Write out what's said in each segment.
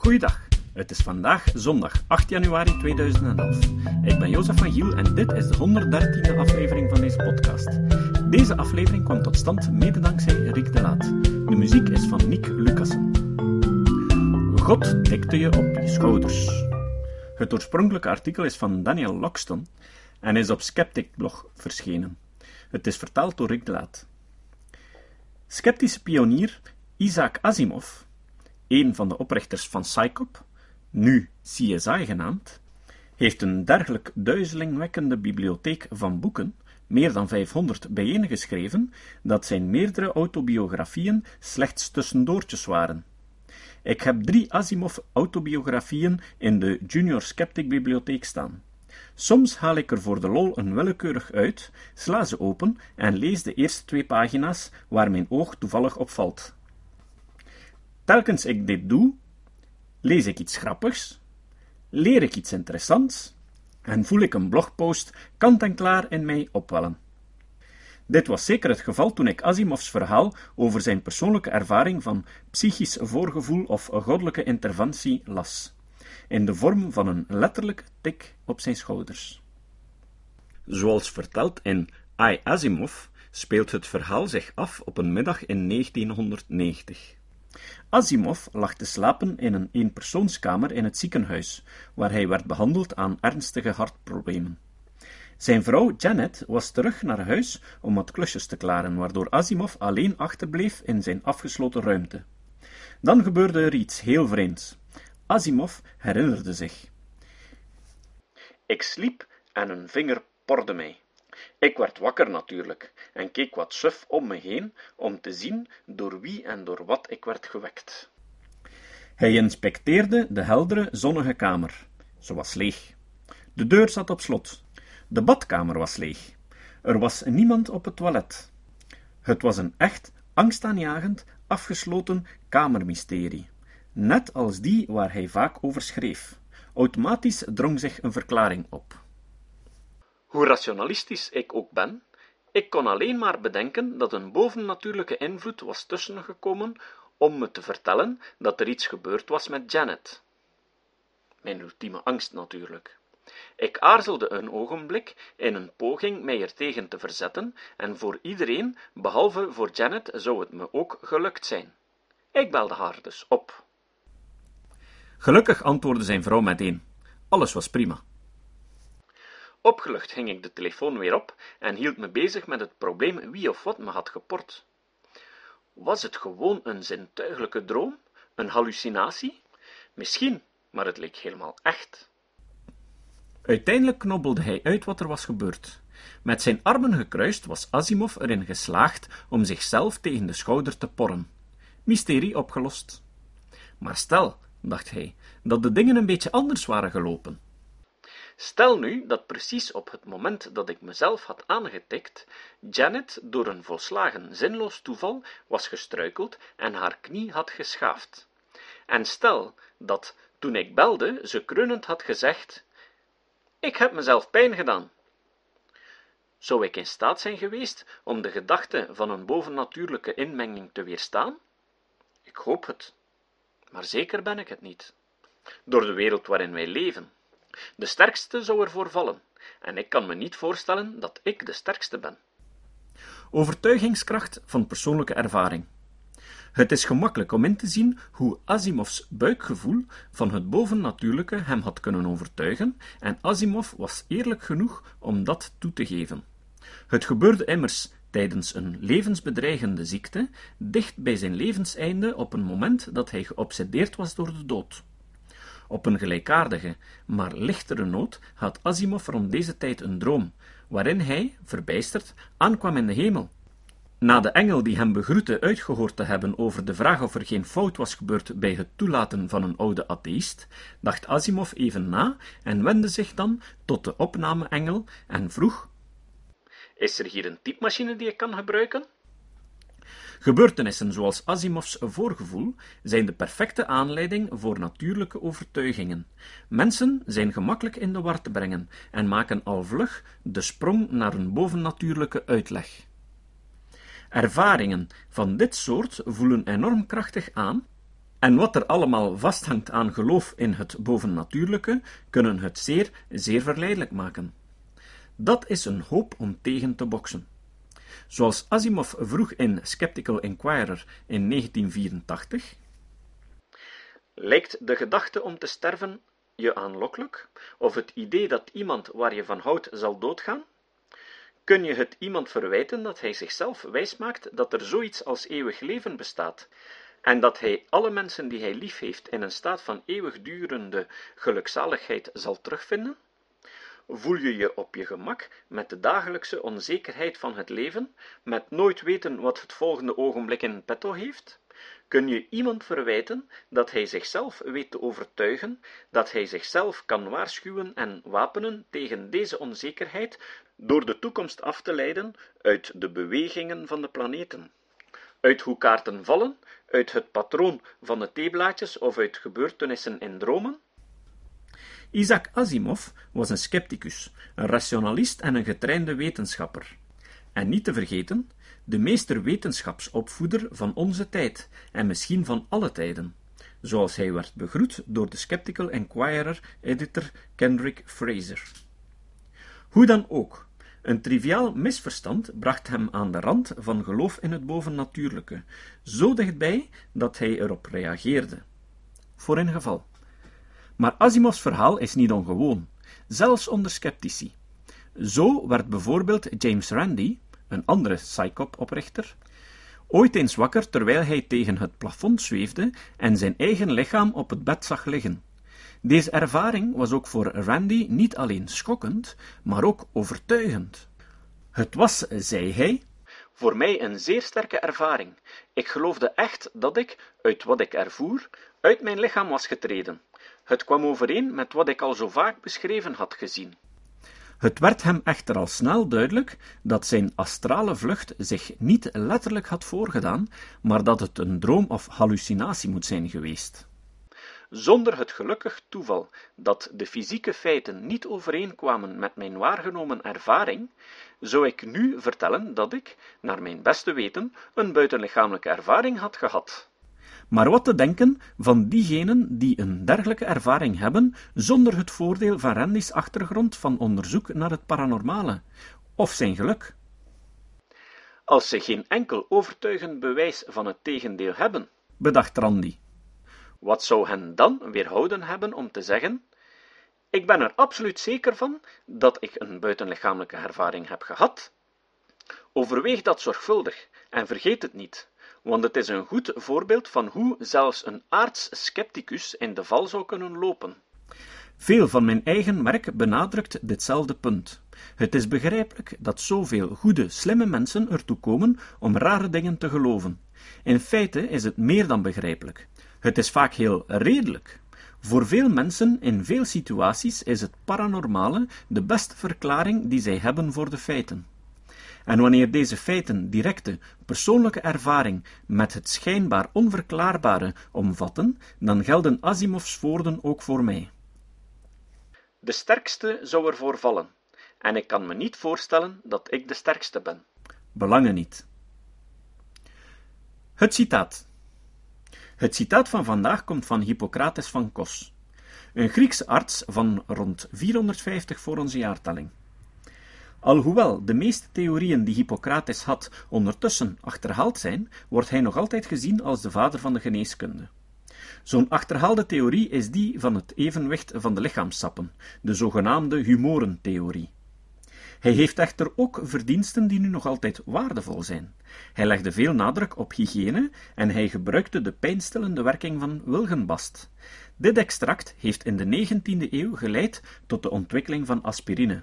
Goeiedag, het is vandaag zondag 8 januari 2011. Ik ben Jozef van Giel en dit is de 113e aflevering van deze podcast. Deze aflevering kwam tot stand mede dankzij Rick de Laat. De muziek is van Nick Lucassen. God tikte je op je schouders. Het oorspronkelijke artikel is van Daniel Loxton en is op Skeptic blog verschenen. Het is vertaald door Rick de Laat. Sceptische pionier Isaac Asimov, een van de oprichters van Psychop, nu CSI genaamd, heeft een dergelijk duizelingwekkende bibliotheek van boeken, meer dan 500 bijeengeschreven, dat zijn meerdere autobiografieën slechts tussendoortjes waren. Ik heb drie Asimov-autobiografieën in de Junior Skeptic bibliotheek staan. Soms haal ik er voor de lol een willekeurig uit, sla ze open en lees de eerste twee pagina's waar mijn oog toevallig opvalt. Telkens ik dit doe, lees ik iets grappigs, leer ik iets interessants en voel ik een blogpost kant en klaar in mij opwellen. Dit was zeker het geval toen ik Asimovs verhaal over zijn persoonlijke ervaring van psychisch voorgevoel of goddelijke interventie las, in de vorm van een letterlijke tik op zijn schouders. Zoals verteld in I Asimov speelt het verhaal zich af op een middag in 1990. Asimov lag te slapen in een eenpersoonskamer in het ziekenhuis, waar hij werd behandeld aan ernstige hartproblemen. Zijn vrouw Janet was terug naar huis om wat klusjes te klaren, waardoor Asimov alleen achterbleef in zijn afgesloten ruimte. Dan gebeurde er iets heel vreemds. Asimov herinnerde zich. Ik sliep en een vinger porde mij. Ik werd wakker natuurlijk en keek wat suf om me heen om te zien door wie en door wat ik werd gewekt. Hij inspecteerde de heldere, zonnige kamer. Ze was leeg. De deur zat op slot. De badkamer was leeg. Er was niemand op het toilet. Het was een echt, angstaanjagend, afgesloten kamermysterie. Net als die waar hij vaak over schreef. Automatisch drong zich een verklaring op. Hoe rationalistisch ik ook ben, ik kon alleen maar bedenken dat een bovennatuurlijke invloed was tussengekomen om me te vertellen dat er iets gebeurd was met Janet. Mijn ultieme angst natuurlijk. Ik aarzelde een ogenblik in een poging mij er tegen te verzetten, en voor iedereen, behalve voor Janet, zou het me ook gelukt zijn. Ik belde haar dus op. Gelukkig antwoordde zijn vrouw meteen. Alles was prima. Opgelucht hing ik de telefoon weer op en hield me bezig met het probleem wie of wat me had geport. Was het gewoon een zintuiglijke droom? Een hallucinatie? Misschien, maar het leek helemaal echt. Uiteindelijk knobbelde hij uit wat er was gebeurd. Met zijn armen gekruist was Asimov erin geslaagd om zichzelf tegen de schouder te porren. Mysterie opgelost. Maar stel, dacht hij, dat de dingen een beetje anders waren gelopen. Stel nu dat precies op het moment dat ik mezelf had aangetikt, Janet door een volslagen zinloos toeval was gestruikeld en haar knie had geschaafd. En stel dat, toen ik belde, ze kreunend had gezegd: Ik heb mezelf pijn gedaan. Zou ik in staat zijn geweest om de gedachte van een bovennatuurlijke inmenging te weerstaan? Ik hoop het, maar zeker ben ik het niet. Door de wereld waarin wij leven de sterkste zou ervoor vallen, en ik kan me niet voorstellen dat ik de sterkste ben. Overtuigingskracht van persoonlijke ervaring. Het is gemakkelijk om in te zien hoe Asimovs buikgevoel van het bovennatuurlijke hem had kunnen overtuigen, en Asimov was eerlijk genoeg om dat toe te geven. Het gebeurde immers tijdens een levensbedreigende ziekte, dicht bij zijn levenseinde op een moment dat hij geobsedeerd was door de dood. Op een gelijkaardige, maar lichtere noot had Asimov rond deze tijd een droom, waarin hij, verbijsterd, aankwam in de hemel. Na de engel die hem begroette uitgehoord te hebben over de vraag of er geen fout was gebeurd bij het toelaten van een oude atheïst, dacht Asimov even na en wendde zich dan tot de opname-engel en vroeg: Is er hier een typemachine die ik kan gebruiken? Gebeurtenissen zoals Asimovs voorgevoel zijn de perfecte aanleiding voor natuurlijke overtuigingen. Mensen zijn gemakkelijk in de war te brengen en maken al vlug de sprong naar een bovennatuurlijke uitleg. Ervaringen van dit soort voelen enorm krachtig aan En wat er allemaal vasthangt aan geloof in het bovennatuurlijke, kunnen het zeer, zeer verleidelijk maken. Dat is een hoop om tegen te boksen. Zoals Asimov vroeg in Skeptical Inquirer in 1984. Lijkt de gedachte om te sterven je aanlokkelijk? Of het idee dat iemand waar je van houdt zal doodgaan? Kun je het iemand verwijten dat hij zichzelf wijsmaakt dat er zoiets als eeuwig leven bestaat, en dat hij alle mensen die hij lief heeft in een staat van eeuwigdurende gelukzaligheid zal terugvinden? Voel je je op je gemak met de dagelijkse onzekerheid van het leven, met nooit weten wat het volgende ogenblik in petto heeft? Kun je iemand verwijten dat hij zichzelf weet te overtuigen, dat hij zichzelf kan waarschuwen en wapenen tegen deze onzekerheid door de toekomst af te leiden uit de bewegingen van de planeten? Uit hoe kaarten vallen, uit het patroon van de theeblaadjes of uit gebeurtenissen in dromen? Isaac Asimov was een scepticus, een rationalist en een getrainde wetenschapper. En niet te vergeten, de meester wetenschapsopvoeder van onze tijd en misschien van alle tijden, zoals hij werd begroet door de Skeptical Inquirer-editor Kendrick Fraser. Hoe dan ook, een triviaal misverstand bracht hem aan de rand van geloof in het bovennatuurlijke, zo dichtbij dat hij erop reageerde. Voor een geval. Maar Asimovs verhaal is niet ongewoon, zelfs onder sceptici. Zo werd bijvoorbeeld James Randi, een andere psychop-oprichter, ooit eens wakker terwijl hij tegen het plafond zweefde en zijn eigen lichaam op het bed zag liggen. Deze ervaring was ook voor Randy niet alleen schokkend, maar ook overtuigend. Het was, zei hij, voor mij een zeer sterke ervaring. Ik geloofde echt dat ik, uit wat ik ervoer, uit mijn lichaam was getreden. Het kwam overeen met wat ik al zo vaak beschreven had gezien. Het werd hem echter al snel duidelijk dat zijn astrale vlucht zich niet letterlijk had voorgedaan, maar dat het een droom of hallucinatie moet zijn geweest. Zonder het gelukkig toeval dat de fysieke feiten niet overeenkwamen met mijn waargenomen ervaring, zou ik nu vertellen dat ik, naar mijn beste weten, een buitenlichamelijke ervaring had gehad. Maar wat te denken van diegenen die een dergelijke ervaring hebben, zonder het voordeel van Randy's achtergrond van onderzoek naar het paranormale, of zijn geluk? Als ze geen enkel overtuigend bewijs van het tegendeel hebben, bedacht Randy. Wat zou hen dan weerhouden hebben om te zeggen: Ik ben er absoluut zeker van dat ik een buitenlichamelijke ervaring heb gehad? Overweeg dat zorgvuldig en vergeet het niet want het is een goed voorbeeld van hoe zelfs een aarts-scepticus in de val zou kunnen lopen. Veel van mijn eigen werk benadrukt ditzelfde punt. Het is begrijpelijk dat zoveel goede, slimme mensen ertoe komen om rare dingen te geloven. In feite is het meer dan begrijpelijk. Het is vaak heel redelijk. Voor veel mensen in veel situaties is het paranormale de beste verklaring die zij hebben voor de feiten. En wanneer deze feiten directe, persoonlijke ervaring met het schijnbaar onverklaarbare omvatten, dan gelden Asimovs woorden ook voor mij. De sterkste zou ervoor vallen, en ik kan me niet voorstellen dat ik de sterkste ben. Belangen niet. Het citaat. Het citaat van vandaag komt van Hippocrates van Kos, een Griekse arts van rond 450 voor onze jaartelling. Alhoewel de meeste theorieën die Hippocrates had ondertussen achterhaald zijn, wordt hij nog altijd gezien als de vader van de geneeskunde. Zo'n achterhaalde theorie is die van het evenwicht van de lichaamsappen, de zogenaamde humorentheorie. Hij heeft echter ook verdiensten die nu nog altijd waardevol zijn. Hij legde veel nadruk op hygiëne en hij gebruikte de pijnstillende werking van wilgenbast. Dit extract heeft in de 19e eeuw geleid tot de ontwikkeling van aspirine.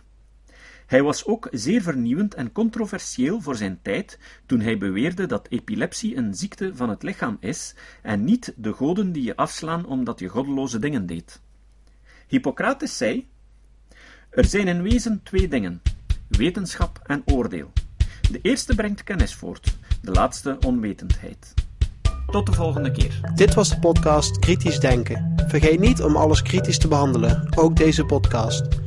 Hij was ook zeer vernieuwend en controversieel voor zijn tijd toen hij beweerde dat epilepsie een ziekte van het lichaam is en niet de goden die je afslaan omdat je goddeloze dingen deed. Hippocrates zei: Er zijn in wezen twee dingen: wetenschap en oordeel. De eerste brengt kennis voort, de laatste onwetendheid. Tot de volgende keer. Dit was de podcast Kritisch Denken. Vergeet niet om alles kritisch te behandelen, ook deze podcast.